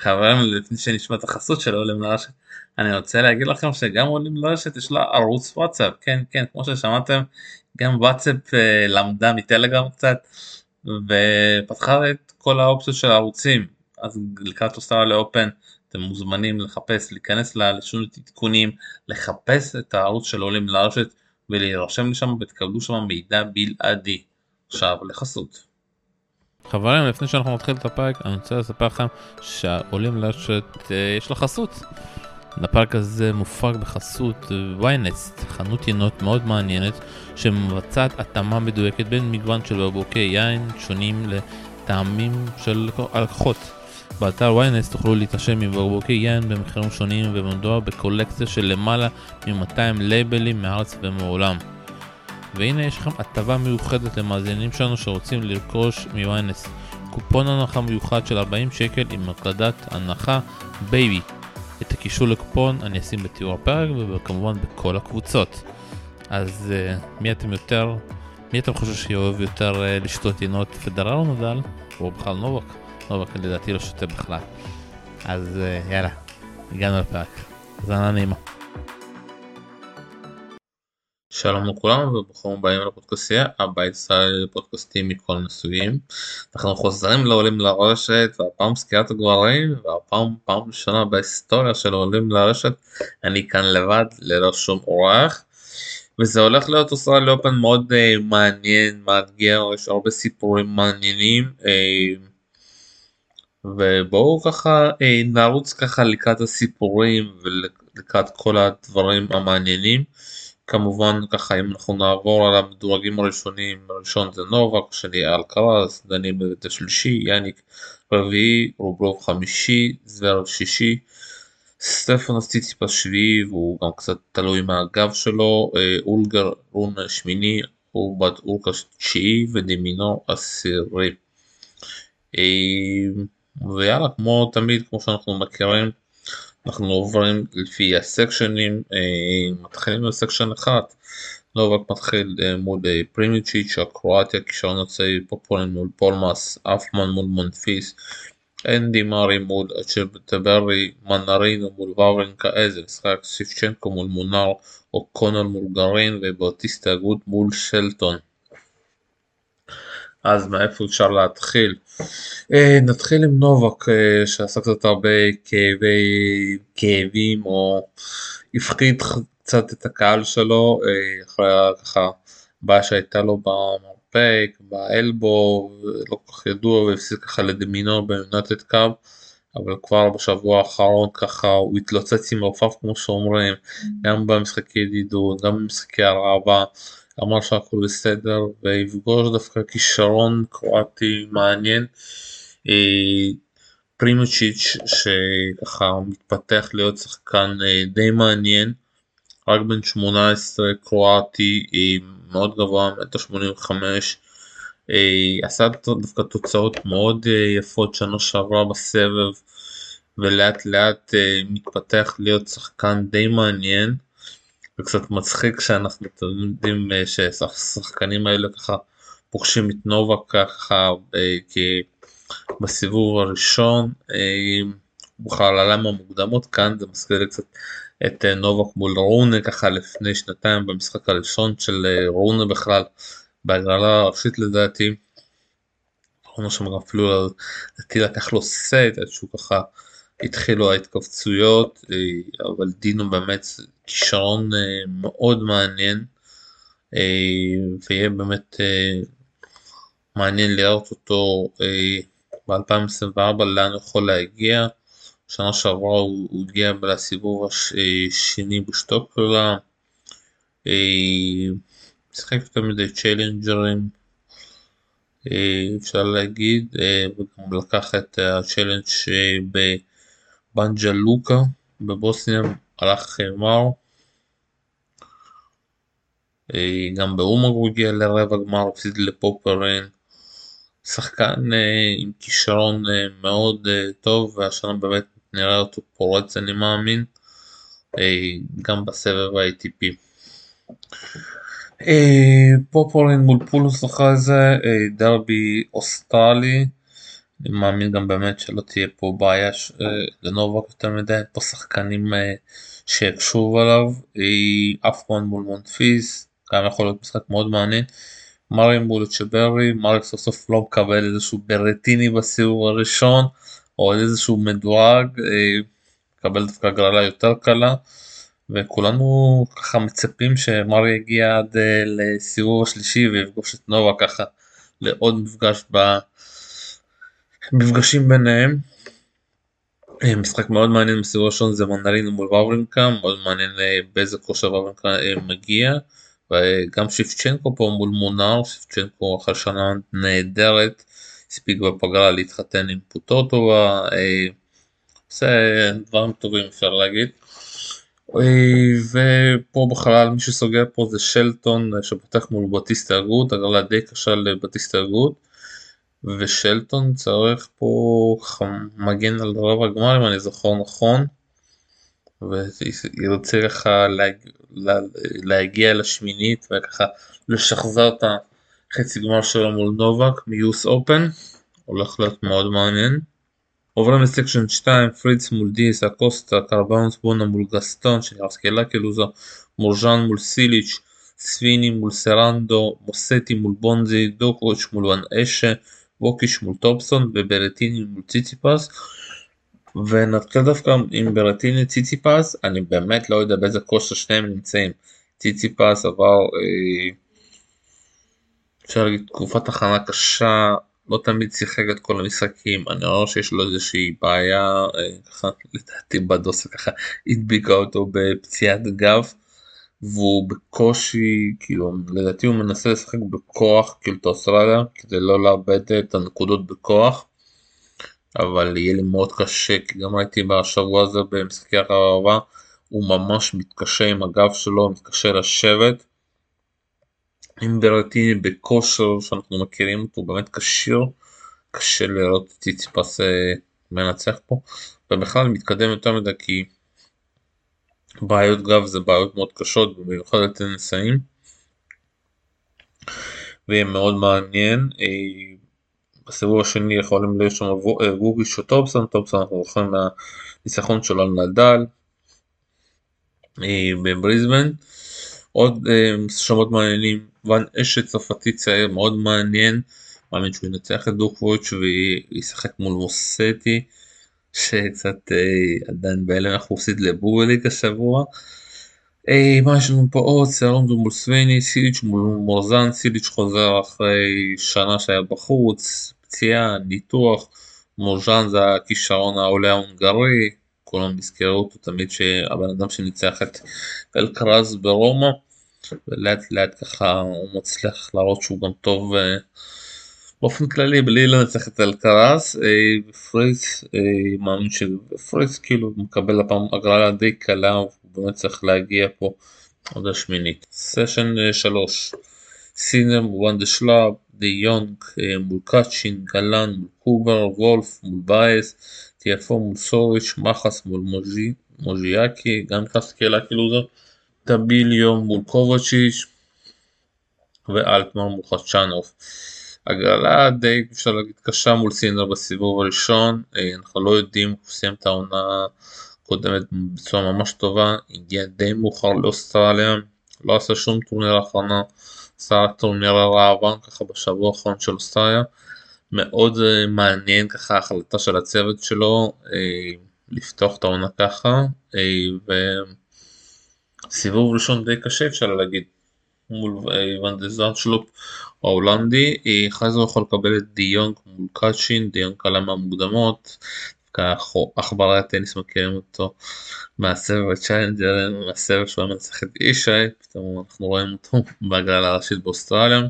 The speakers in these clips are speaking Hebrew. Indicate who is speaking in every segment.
Speaker 1: חברים לפני שנשמע את החסות של עולים לרשת אני רוצה להגיד לכם שגם עולים לרשת יש לה ערוץ וואטסאפ כן כן כמו ששמעתם גם וואטסאפ אה, למדה מטלגרם קצת ופתחה את כל האופציות של הערוצים אז לקראת אוסטרליה אופן אתם מוזמנים לחפש להיכנס לשום עדכונים לחפש את הערוץ של עולים לרשת ולהירשם לשם ותקבלו שם מידע בלעדי. עכשיו לחסות.
Speaker 2: חברים לפני שאנחנו נתחיל את הפרק אני רוצה לספר לכם שעולים לרשת אה, יש לה חסות. הפרק הזה מופק בחסות ויינסט, חנות ינות מאוד מעניינת שמבצעת התאמה מדויקת בין מגוון של בקבוקי יין שונים לטעמים של הלקוחות. באתר ויינסט תוכלו להתרשם מבקבוקי יין במחירים שונים ומדובר בקולקציה של למעלה מ-200 לייבלים מארץ ומעולם. והנה יש לכם הטבה מיוחדת למאזינים שלנו שרוצים לרכוש מ-yns. קופון הנחה מיוחד של 40 שקל עם הקלדת הנחה בייבי. את הקישור לקופון אני אשים בתיאור הפרק וכמובן בכל הקבוצות. אז uh, מי אתם יותר, מי אתם חושבים שאוהב יותר uh, לשתות ינות פדרל או נדל? או בכלל נובק? נובק לדעתי לא שותה בכלל. אז uh, יאללה, הגענו לפרק. האזנה נעימה.
Speaker 1: שלום לכולם וברוכים הבאים לפודקאסטייה הבית ישראל לפודקאסטים מכל ניסויים. אנחנו חוזרים לעולים לרשת והפעם סקירת הגברים והפעם פעם ראשונה בהיסטוריה של עולים לרשת אני כאן לבד ללא שום אורח. וזה הולך להיות אוסטרליה אופן מאוד uh, מעניין מאתגר יש הרבה סיפורים מעניינים uh, ובואו ככה uh, נרוץ ככה לקראת הסיפורים ולקראת כל הדברים המעניינים. כמובן ככה אם אנחנו נעבור על המדורגים הראשונים הראשון זה נובק, שני אלקרז, דניאל בבית השלישי, יאניק רביעי, רובלוב חמישי, זוור שישי, סטפנוס ציציפס שביעי והוא גם קצת תלוי מהגב שלו, אה, אולגר רון שמיני, אורבט אורקה תשיעי ודימינו עשירי. אה, ויאללה כמו תמיד כמו שאנחנו מכירים אנחנו עוברים לפי הסקשנים, אה, מתחילים ב section אחד, נובק מתחיל אה, מול אה, פריזמיץ', הקרואטיה, כישרון הצעיר, פופירין מול פולמנס, הנפמן מול מונפיס, אנדי מארי מול אצ'ברי, מנרינו מול וורינקה איזה משחק שבצ'נקו מול מונר, אוקונל מול גארין ובאוטיסטה אגוט מול שלטון. אז מאיפה אפשר להתחיל? אה, נתחיל עם נובק אה, שעשה קצת הרבה כאבי כאבים או הפחיד קצת את הקהל שלו אה, אחרי ככה בעיה שהייתה לו במרפק, ב elbow, לא כל כך ידוע והפסיד ככה לדמינו ב United Cup אבל כבר בשבוע האחרון ככה הוא התלוצץ עם רפף כמו שאומרים גם במשחקי ידידות גם במשחקי הרעבה אמר שהכל בסדר ויפגוש דווקא כישרון קרואטי מעניין. אה, פרימוצ'יץ' שככה מתפתח להיות שחקן אה, די מעניין, רק בן 18 קרואטי אה, מאוד גבוה, מטר 85, עשה דווקא תוצאות מאוד יפות שנה שעברה בסבב ולאט לאט מתפתח להיות שחקן די מעניין. וקצת מצחיק שאנחנו יודעים אה, שהשחקנים האלה ככה פוגשים את נובה ככה אה, כי בסיבוב הראשון אה, בכלל עלה מהמוקדמות כאן זה מזכיר לי קצת את נובק מול רונה ככה לפני שנתיים במשחק הראשון של רונה בכלל בהגרלה הראשית לדעתי. רונה שם אפילו לדעתי לקח לו סט עד שהוא ככה התחילו ההתכווצויות אבל דינו באמת כישרון אה, מאוד מעניין אה, ויהיה באמת אה, מעניין לראות אותו ב-2024 לאן הוא יכול להגיע. שנה שעברה הוא, הגיע לסיבוב השני בשטוקלה. משחק יותר מדי צ'לנג'רים אפשר להגיד וגם לקח את הצ'לנג' בבנג'ה לוקה בבוסניה הלך מר. אה, גם באומר הוא הגיע לרבע גמר, הפסיד לפופרין. שחקן אה, עם כישרון אה, מאוד טוב והשנה באמת נראה אותו פורץ אני מאמין גם בסבב ה-ATP. פופירין מול פולמנס אחרי זה דרבי אוסטרלי אני מאמין גם באמת שלא תהיה פה בעיה לנובק יותר מדי, פה שחקנים שיקשו עליו, הנפמן מול מונפיס, גם יכול להיות משחק מאוד מעניין. מרי מול אצ'ברי, מרי סוף סוף לא מקבל איזשהו ברטיני בסיבוב הראשון, או איזשהו מדורג, מקבל דווקא הגרלה יותר קלה. וכולנו ככה מצפים שמרי יגיע עד לסיבוב השלישי ויפגוש את נובה ככה לעוד מפגש במפגשים ביניהם. משחק מאוד מעניין בסיבוב הראשון זה מנדלינו מול וברינקה, מאוד מעניין באיזה כושר וברינקה מגיע. וגם שיפצ'נקו פה מול מונר, שיפצ'נקו אחרי שנה נהדרת, הספיק בפגרה להתחתן עם פוטוטובה, עושה דברים טובים אפשר להגיד. ופה בחלל מי שסוגר פה זה שלטון שפותח מול בטיסטה אגוד, הגרלה די קשה לבטיסטה אגוד. ושלטון צריך פה מגן על רבע הגמר אם אני זוכר נכון. וירצה ככה להגיע לשמינית וככה לשחזר את החצי גמר שלו מול נובק מיוס אופן. הולך להיות מאוד מעניין. עוברים לסקשן 2, פריץ מול דיס, אקוסטה, קרבאונס בונה מול גסטון, שנרסקלה כלוזו, מורז'אן מול סיליץ', סוויני מול סרנדו, מוסטי מול בונזי, דוקוץ' מול וואן אשה, ווקיש מול טופסון וברטיני מול ציציפס. ונתחיל דווקא עם ברטיני ציציפס, אני באמת לא יודע באיזה כושר שניהם נמצאים. ציציפס עבר, אפשר להגיד, תקופת הכנה קשה, לא תמיד שיחק את כל המשחקים, אני רואה שיש לו איזושהי בעיה, ככה לדעתי בדוסה ככה הדביקה אותו בפציעת גב, והוא בקושי, כאילו לדעתי הוא מנסה לשחק בכוח כאילו את האוסטרליה, כדי לא לאבד את הנקודות בכוח, אבל יהיה לי מאוד קשה, כי גם הייתי בשבוע הזה במשחקי הרעבה, הוא ממש מתקשה עם הגב שלו, מתקשה לשבת. עם ברטיני בכושר שאנחנו מכירים אותו באמת כשיר קשה לראות את ציציפס אה, מנצח פה ובכלל מתקדם יותר מדי כי בעיות גב זה בעיות מאוד קשות במיוחד לטניסאים ויהיה מאוד מעניין אה, בסיבוב השני יכולים להיות שם אה, גוגיש או טופסון טופסון אנחנו הולכים מהניצחון שלו על נדל בבריזבן. עוד שמות מעניינים ואן אשת צרפתי צעיר מאוד מעניין, מאמין שהוא ינצח את דוקוויץ' וישחק מול מוסטי שקצת אה, עדיין בהלם הוא הפסיד לבובליק השבוע. אה, מה יש לנו פה עוד? סרונדו מול סוויני, סיליץ' מול מורזן, סיליץ' חוזר אחרי שנה שהיה בחוץ, פציעה, ניתוח, מורז'אן זה הכישרון העולה ההונגרי, כולם נזכרו אותו תמיד שהבן אדם שניצח את אלקרז ברומא. ולאט לאט ככה הוא מצליח להראות שהוא גם טוב uh, באופן כללי בלי לנצח את אלקרז פריץ מאמין שפריץ כאילו מקבל הפעם הגרלה די קלה הוא באמת צריך להגיע פה עוד השמינית. סשן 3 סינר מול שלאב די יונג מול קאצ'ין גלאן מול קובלר וולף מול באייס טיאפו מול סוריץ' מחס מול מוז'י מוז'יאקי גם נכנס קהילה כאילו זאת טביליו מול קובצ'יץ' ואלטמן מול חדשנוב. הגרלה די אפשר להגיד קשה מול סינר בסיבוב הראשון, אה, אנחנו לא יודעים, הוא סיים את העונה הקודמת בצורה ממש טובה, הגיע די מאוחר לאוסטרליה, לא עשה שום טורניר הכנה, עשה טורניר הרעבן ככה בשבוע האחרון של אוסטרליה, מאוד אה, מעניין ככה ההחלטה של הצוות שלו אה, לפתוח את העונה ככה, ו... סיבוב ראשון די קשה אפשר להגיד מול איוון דה שלופ ההולנדי, זה הוא יכול לקבל את דיונג מול קאצ'ין, דיונג עלה מהמוקדמות, עכברי הטניס מכירים אותו מהסבב ה Challenger, מהסבב שהוא היה מנצח את אישי, פתאום אנחנו רואים אותו בהגרלה הראשית באוסטרליה.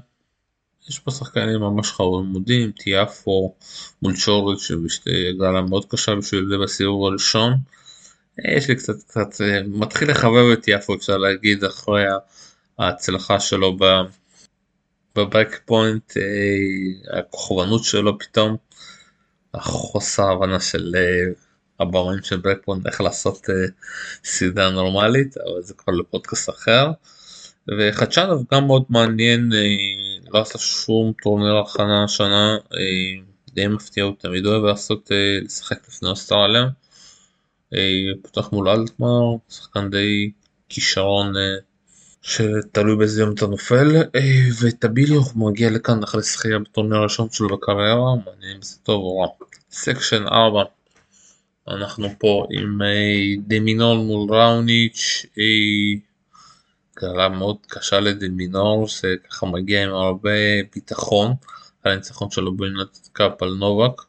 Speaker 1: יש פה שחקנים ממש חמודים, טיאפו מול צ'וריץ' שבהגרלה מאוד קשה בשביל זה בסיבוב הראשון. יש לי קצת קצת אה, מתחיל לחבב את טיאפו אפשר להגיד אחרי ההצלחה שלו ב Break Point אה, הכוכבנות שלו פתאום החוסר הבנה של אה, הבמאים של Break Point איך לעשות סדרה נורמלית אבל זה כבר לפודקאסט אחר וחצ'אנוב גם מאוד מעניין לא עשה שום טורניר הכנה השנה די מפתיע, הוא תמיד אוהב לעשות, אה, לשחק לפני אוסטרליה. אה, פותח מול אלטמאייר, שחקן די כישרון אה, שתלוי באיזה יום אתה נופל, וטביליו מגיע לכאן אחרי זכייה בטורניר הראשון שלו בקריירה, מעניין אם זה טוב או רע. section 4 אנחנו פה עם דמינול מול ראוניץ', קלה מאוד קשה לדמינור שככה מגיע עם הרבה ביטחון על הניצחון שלו ביונייטד קאפ על נובק.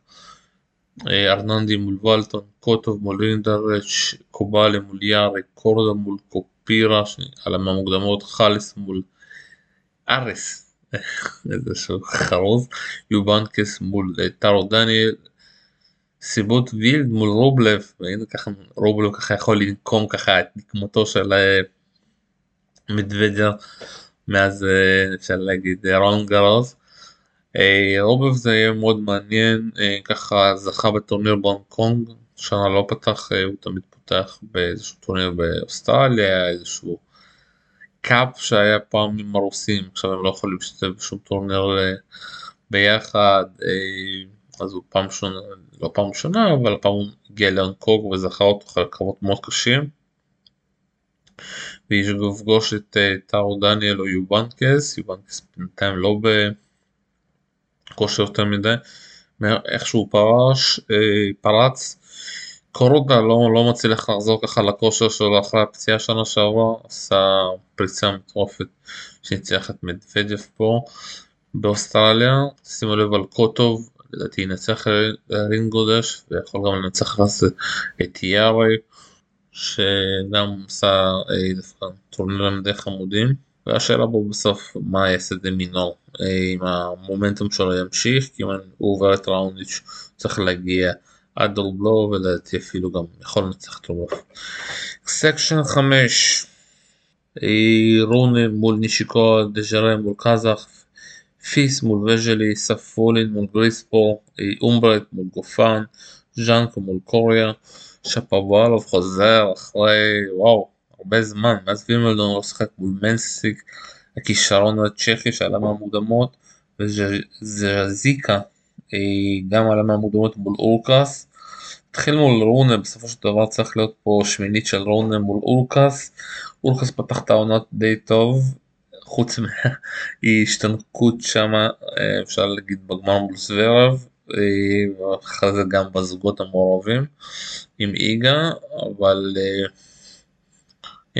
Speaker 1: אה, ארננדי מול ולטון, קוטוב מול רינדרץ', קובאלי מול יארי, קורדה מול קופירה, על המוקדמות חליס מול ארס, שהוא חרוז, יובנקס מול אה, טארו דניאל, סייבוט ווילד מול רובלב, והנה ככה רובלב ככה יכול לנקום ככה את נקמתו של אה, מדוודיה מאז אפשר להגיד רולאן גארוס. רובלב זה יהיה מאוד מעניין ככה זכה בטורניר בהונג קונג שנה לא פתח הוא תמיד פותח באיזשהו טורניר באוסטרליה איזשהו cup שהיה פעם עם הרוסים עכשיו הם לא יכולים להשתתף בשום טורניר ביחד אז הוא פעם שונה לא פעם שונה אבל הפעם הוא הגיע להונג קונג וזכה אותו אחרי קרבות מאוד קשים. ויפגוש את אה, טארו דניאל או יובנקס, יובנקס בינתיים לא בכושר יותר מדי, איך שהוא פרש, אה, פרץ, קורודה לא, לא מצליח לחזור ככה לכושר שלו אחרי הפציעה שנה שעברה, עשה פריצה מטורפת שניצח את מדוודיו פה באוסטרליה, שימו לב על קוטוב, לדעתי ינצח רינגודש ויכול גם לנצח את יארי. שגם עשה אה, דווקא טורנירים די חמודים והשאלה בו בסוף מה יעשה דה מינור אה, אם המומנטום שלו ימשיך כי אם הוא עובר את ראונדיץ' צריך להגיע עד דורבלו ולדעתי אפילו גם יכול לנצח רוב. section 5 רונה מול נישיוקה דז'רה מול קאזו פיס מול וסלי ספיולין מול גריקספור אומברט מול גופן ז'אנקו מול קוריה שפובלוב חוזר אחרי וואו הרבה זמן מאז וימלדון לא שיחק מול מנסיק הכישרון הצ'כי שעלה מהמוקדמות וז'זיקה גם עלה מהמוקדמות מול הורקאץ'. התחיל מול רונה בסופו של דבר צריך להיות פה שמינית של רונה מול אורקאס. אורקאס פתח את העונות די טוב חוץ מההשתנקות שמה אפשר להגיד בגמר מול סוורב ואחרי זה גם בזוגות המעורבים עם איגה אבל אה,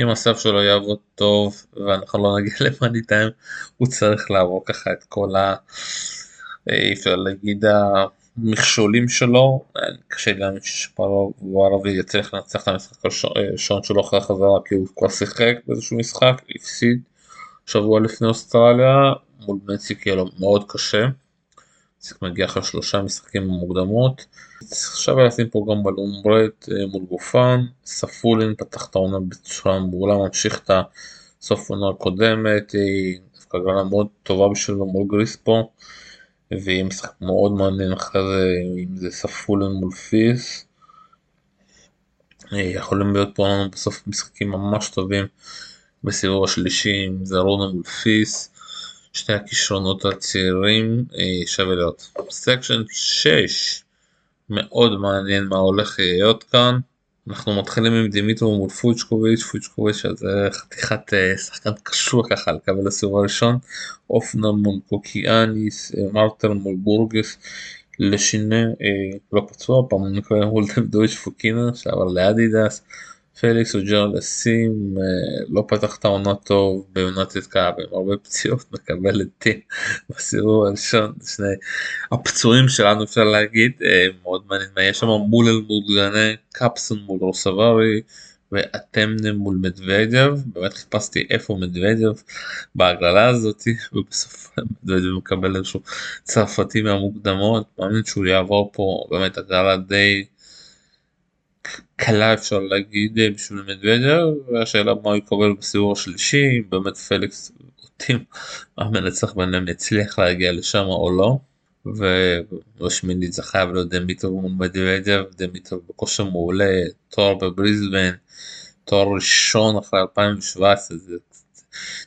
Speaker 1: אם הסף שלו יעבוד טוב ואנחנו לא נגיע למאני טיים הוא צריך לעבור ככה את כל ה... אה, אפשר להגיד המכשולים שלו קשה גם שפרו ערבי יצליח לנצח את המשחק הראשון שלו אחרי החזרה כי הוא כבר שיחק באיזשהו משחק הפסיד שבוע לפני אוסטרליה מול מנסיק יהיה לו מאוד קשה. מגיע אחרי שלושה משחקים במוקדמות. עכשיו לשים פה גם בלומברט אה, מול גופן, ספולין פתח את העונה בצורה מעולה, ממשיך את הסוף העונה הקודמת, היא דווקא הגרלה מאוד טובה בשבילו מול גריספו, ויהיה משחק מאוד מעניין אחרי זה, אם זה ספיולין מול פיס. אה, יכולים להיות פה בסוף משחקים ממש טובים בסיבוב השלישי, אם זה רונה מול פיס. שתי הכישרונות הצעירים אה, שווה להיות. section 6 מאוד מעניין מה הולך להיות כאן. אנחנו מתחילים עם דימיטרוב מול פוצ'וביץ', פוצ'וביץ' זה חתיכת אה, שחקן קשור ככה לקבל הסיבוב הראשון, אופנר מול קוקיאניס, אה, מרטר מול בורגס, לשינה לא פצוע, פעם נקרא מול דויץ' פוקינה שעבר לאדידס, פליקס אוג'ר לסים אה, לא פתח את העונה טוב ביונתית קאב עם הרבה פציעות מקבל את טים בסיבוב הראשון. שני הפצועים שלנו אפשר להגיד. אה, מאוד מעניין מה יש שם מול אל מולגנה קפסון מול רוסברי ואטמנה מול מדוודיו באמת חיפשתי איפה מדוודיו בהגרלה הזאת ובסוף מדוודיו מקבל איזשהו צרפתי מהמוקדמות. מאמין שהוא יעבור פה באמת הגרלה די. קלה אפשר להגיד אה, בשביל מדוודיה והשאלה מה יקבל בסיבוב השלישי באמת פליקס אותים המנצח ביניהם יצליח להגיע לשם או לא. ובשמינית זה חייב להיות דמיטוב מול מדוודיה דמיטוב בכושר מעולה תואר בבריזבן תואר ראשון אחרי 2017 זה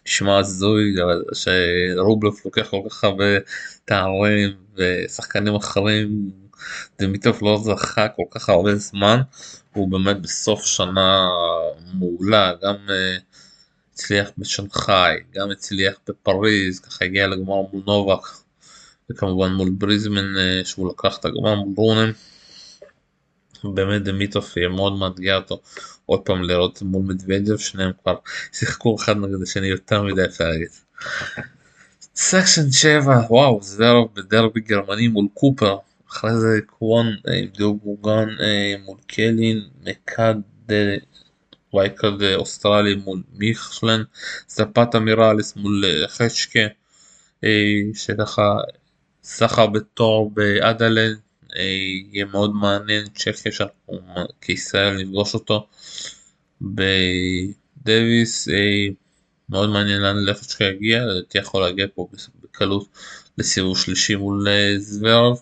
Speaker 1: נשמע הזוי שרובלוף לוקח כל כך הרבה תארים ושחקנים אחרים דמיטוב לא זכה כל כך הרבה זמן הוא באמת בסוף שנה מעולה גם אה, הצליח בשנגחאי גם הצליח בפריז ככה הגיע לגמר מול נובק וכמובן מול בריזמן אה, שהוא לקח את הגמר מול רונן. באמת דמיטוף יהיה מאוד מאתגר אותו עוד פעם לראות מול מדוודב שניהם כבר שיחקו אחד נגד השני יותר מדי אפשר להגיד. סקשן 7 וואו זוורוב בדרבי גרמני מול קופר אחרי זה קוואן אה, דיוגוגן אה, מול קלין מקד וייקרד אוסטרלי מול מיכלן ספטה מיראליס מול חשקה שככה סחר בתור באדלן יהיה מאוד מעניין צ'כיה שאנחנו כישראל נפגוש אותו בדוויס מאוד מעניין לאן ללכת שיגיע לדעתי יכול להגיע פה בקלות לסיבוב שלישי מול זוורב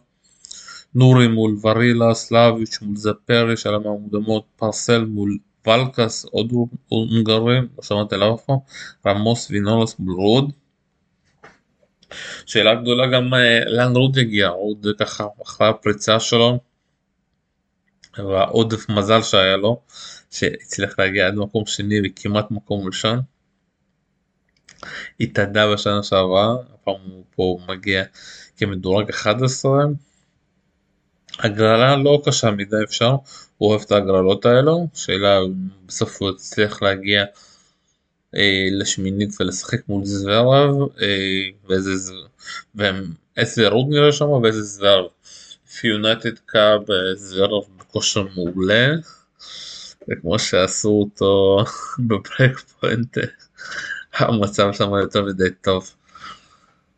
Speaker 1: נורי מול ורילה סלאביץ' מול זפריש על המעמודמות פרסל מול ולקס עוד הונגרים לא שמעתי עליו פעם רמוס וינולס מול רוד. שאלה גדולה גם אה, לאן רוד יגיע, רוד ככה אחרי הפריצה שלו והעודף מזל שהיה לו שהצליח להגיע עד מקום שני וכמעט מקום ראשון. התאדה בשנה שעברה, הפעם הוא פה מגיע כמדורג 11 הגרלה לא קשה מדי אפשר, הוא אוהב את הגרלות האלו, שאלה בסוף הוא הצליח להגיע אה, לשמינית ולשחק מול זוורב אה, ואיזה רוד נראה שם ואיזה זוורב. ב United Cup זוורב בכושר מעולה וכמו שעשו אותו ב Break Point המצב שם יותר מדי טוב.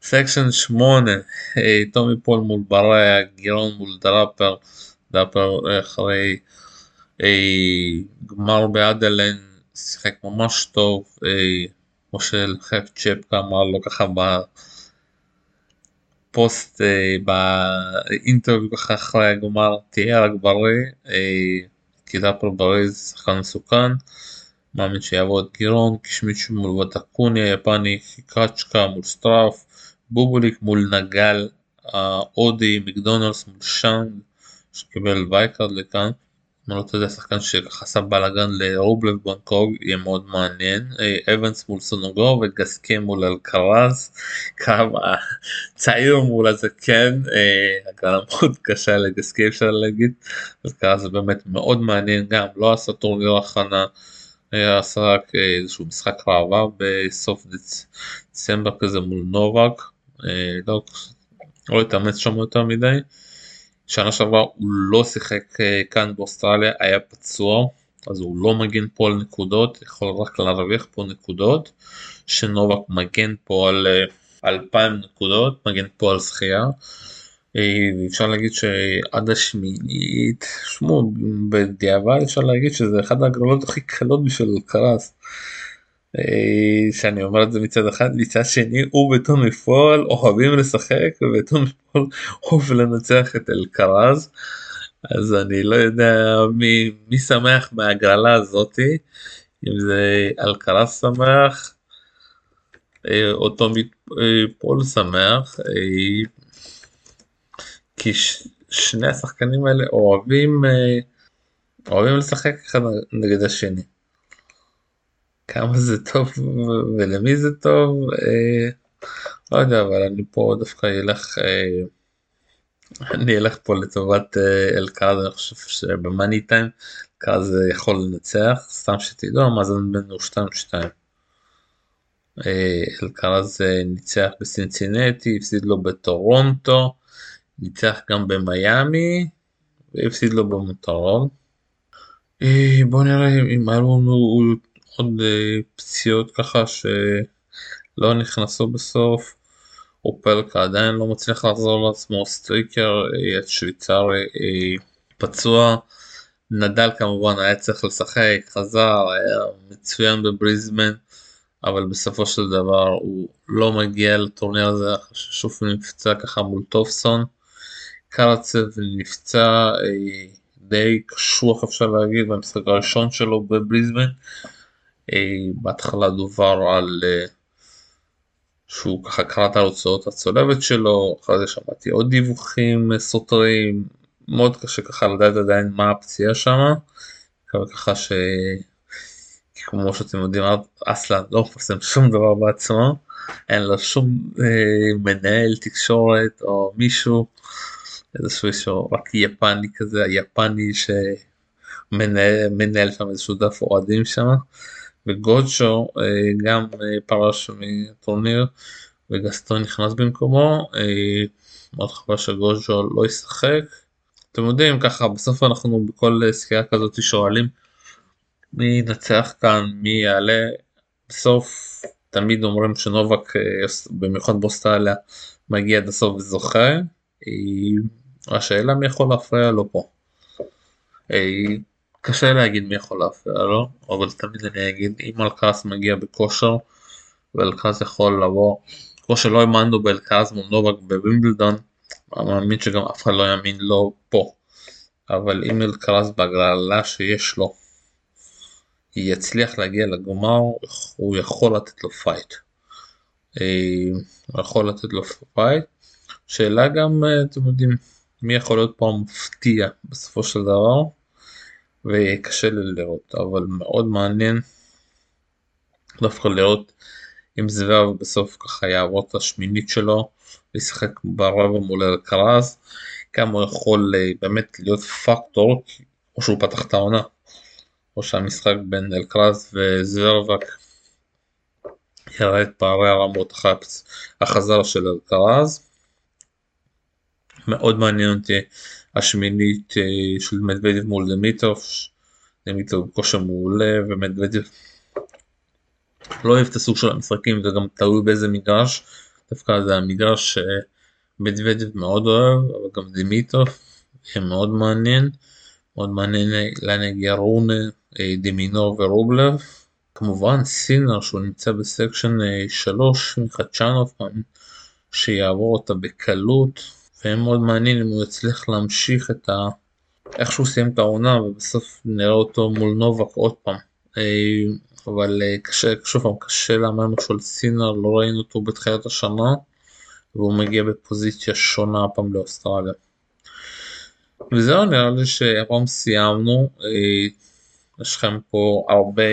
Speaker 1: section 8 אה, טומי פול מול בארר גירון מול דראפר דראפר אחרי אה, גמר באדלייד שיחק ממש טוב, כמו שלהצ'קה אמר לו ככה בפוסט, אה, ב interview ככה אחרי הגמר, תהיה רק בריא, כי דראפר בריא זה שחקן מסוכן, מאמין שיעבור את גירון, קצמנוביץ' מול ווטנוקי היפני, קרצ'קה מול שטרוף, בובוליק מול נגל, הודי, מקדונלד מול שאנג, שקיבל wildcard לכאן. אני לא יודע, שחקן שככה בלאגן לרובלב בנקוג יהיה מאוד מעניין. אה, אבנס מול סונגו וגסקה מול אלקרז. כמה צעיר מול הזקן. אה, הגרלה מאוד קשה לגסקה אפשר להגיד. אלקרז זה באמת מאוד מעניין גם לא עשה טורניר הכנה. עשה רק אה, איזשהו משחק ראווה בסוף דצמבר כזה מול נובק. לא, לא התאמץ שם יותר מדי. שנה שעברה הוא לא שיחק אה, כאן באוסטרליה, היה פצוע, אז הוא לא מגן פה על נקודות, יכול רק להרוויח פה נקודות, שנובק מגן פה על 2,000 אה, נקודות, מגן פה על. אה, אפשר להגיד שעד השמינית, שמעו, בדיעבד אפשר להגיד שזה אחד ההגרלות הכי קלות בשביל קרס. אה, שאני אומר את זה מצד אחד מצד שני הוא וטומי פול אוהבים לשחק וטומי פול אוהב לנצח את אלקרז אז אני לא יודע מי, מי שמח מהגרלה הזאתי אם זה אלקרז שמח אה, או טומי אה, פול שמח כי ש, שני השחקנים האלה אוהבים אוהבים לשחק אחד נגד השני. כמה זה טוב ולמי זה טוב אה, לא יודע אבל אני פה דווקא אלך אה, אני אלך פה לטובת אה, אלקאז אני חושב שבמאני טיים אלקאז יכול לנצח סתם שתדעו המאזן בינינו 2-2. אה, אלקאז אה, ניצח בסינסינטי הפסיד לו בטורונטו ניצח גם במיאמי והפסיד לו במונטריאול. אה, בוא נראה אם היה לנו עוד אה, פציעות ככה שלא נכנסו בסוף. אופלקה עדיין לא מצליח לחזור לעצמו, שטריקר אה, שוויצרי אה, פצוע, נדל כמובן היה צריך לשחק, חזר, היה מצוין בבריסביין, אבל בסופו של דבר הוא לא מגיע לטורניר הזה אחרי ששוב נפצע ככה מול תומפסון. קרצב נפצע די קשוח אפשר להגיד במשחק הראשון שלו בבריזמן בהתחלה דובר על שהוא ככה קרא את ההוצאות הצולבת שלו, אחרי זה שמעתי עוד דיווחים סותרים, מאוד קשה ככה לדעת עדיין מה הפציעה שמה, ככה ש... כמו שאתם יודעים אסלן לא מפרסם שום דבר בעצמו, אין לו שום אה, מנהל תקשורת או מישהו, איזשהו איזשהו רק יפני כזה, היפני שמנהל שם איזשהו דף אוהדים שם. וגודשו אה, גם אה, פרש מטורניר וגסטון נכנס במקומו, אה, מאוד חבל שגודשו לא ישחק. אתם יודעים ככה בסוף אנחנו בכל סקירה כזאת שואלים מי ינצח כאן מי יעלה בסוף תמיד אומרים שנובק במיוחד באוסטרליה מגיע עד הסוף וזוכה השאלה מי יכול להפריע לו פה. קשה להגיד מי יכול להפריע לו, אבל תמיד אני אגיד אם אלקאס מגיע בכושר ואלקאס יכול לבוא, כמו שלא האמנו באלקאס מול נובק בווימבלדון, אני מאמין שגם אף אחד לא יאמין לו פה, אבל אם אלקרס בהגרלה שיש לו יצליח להגיע לגמר, הוא יכול לתת לו פייט. אה, הוא יכול לתת לו פייט. שאלה גם, אה, אתם יודעים, מי יכול להיות פה המפתיע בסופו של דבר. וקשה לי לראות אבל מאוד מעניין דווקא לראות אם זוורב בסוף ככה יעבור את השמינית שלו לשחק ברבע מול אלקרז כמה הוא יכול אה, באמת להיות פקטור או שהוא פתח את העונה או שהמשחק בין אלקרז וזוורבק יראה את פערי הרמות אחרי של אלקרז מאוד מעניין אותי השמינית אה, של מדוודב מול דמיטרוף, דמיטרוף בכושר מעולה ומדוודב לא אוהב את הסוג של המשחקים זה גם תלוי באיזה מגרש, דווקא זה המגרש שמדוודב מאוד אוהב אבל גם דמיטרוף יהיה מאוד מעניין, מאוד מעניין לאן יגיע רונה, אה, דמינור ורובלב, כמובן סינר שהוא נמצא בסקשן 3 אה, מחדשנוב שיעבור אותה בקלות ויהיה מאוד מעניין אם הוא יצליח להמשיך את ה... איך שהוא סיים את העונה ובסוף נראה אותו מול נובק עוד פעם. אה, אבל אה, קשה, שוב פעם, קשה להאמר משהו על סינר, לא ראינו אותו בתחילת השנה והוא מגיע בפוזיציה שונה הפעם לאוסטרליה. וזהו נראה לי שהפעם סיימנו, אה, יש לכם פה הרבה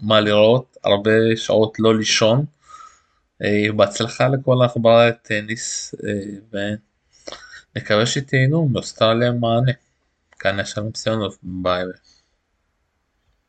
Speaker 1: מה לראות, הרבה שעות לא לישון. בהצלחה לכל העכברי הטניס. נקווה שתהנו מאוסטרליה מענה. כאן יש לנו ציונות ביי.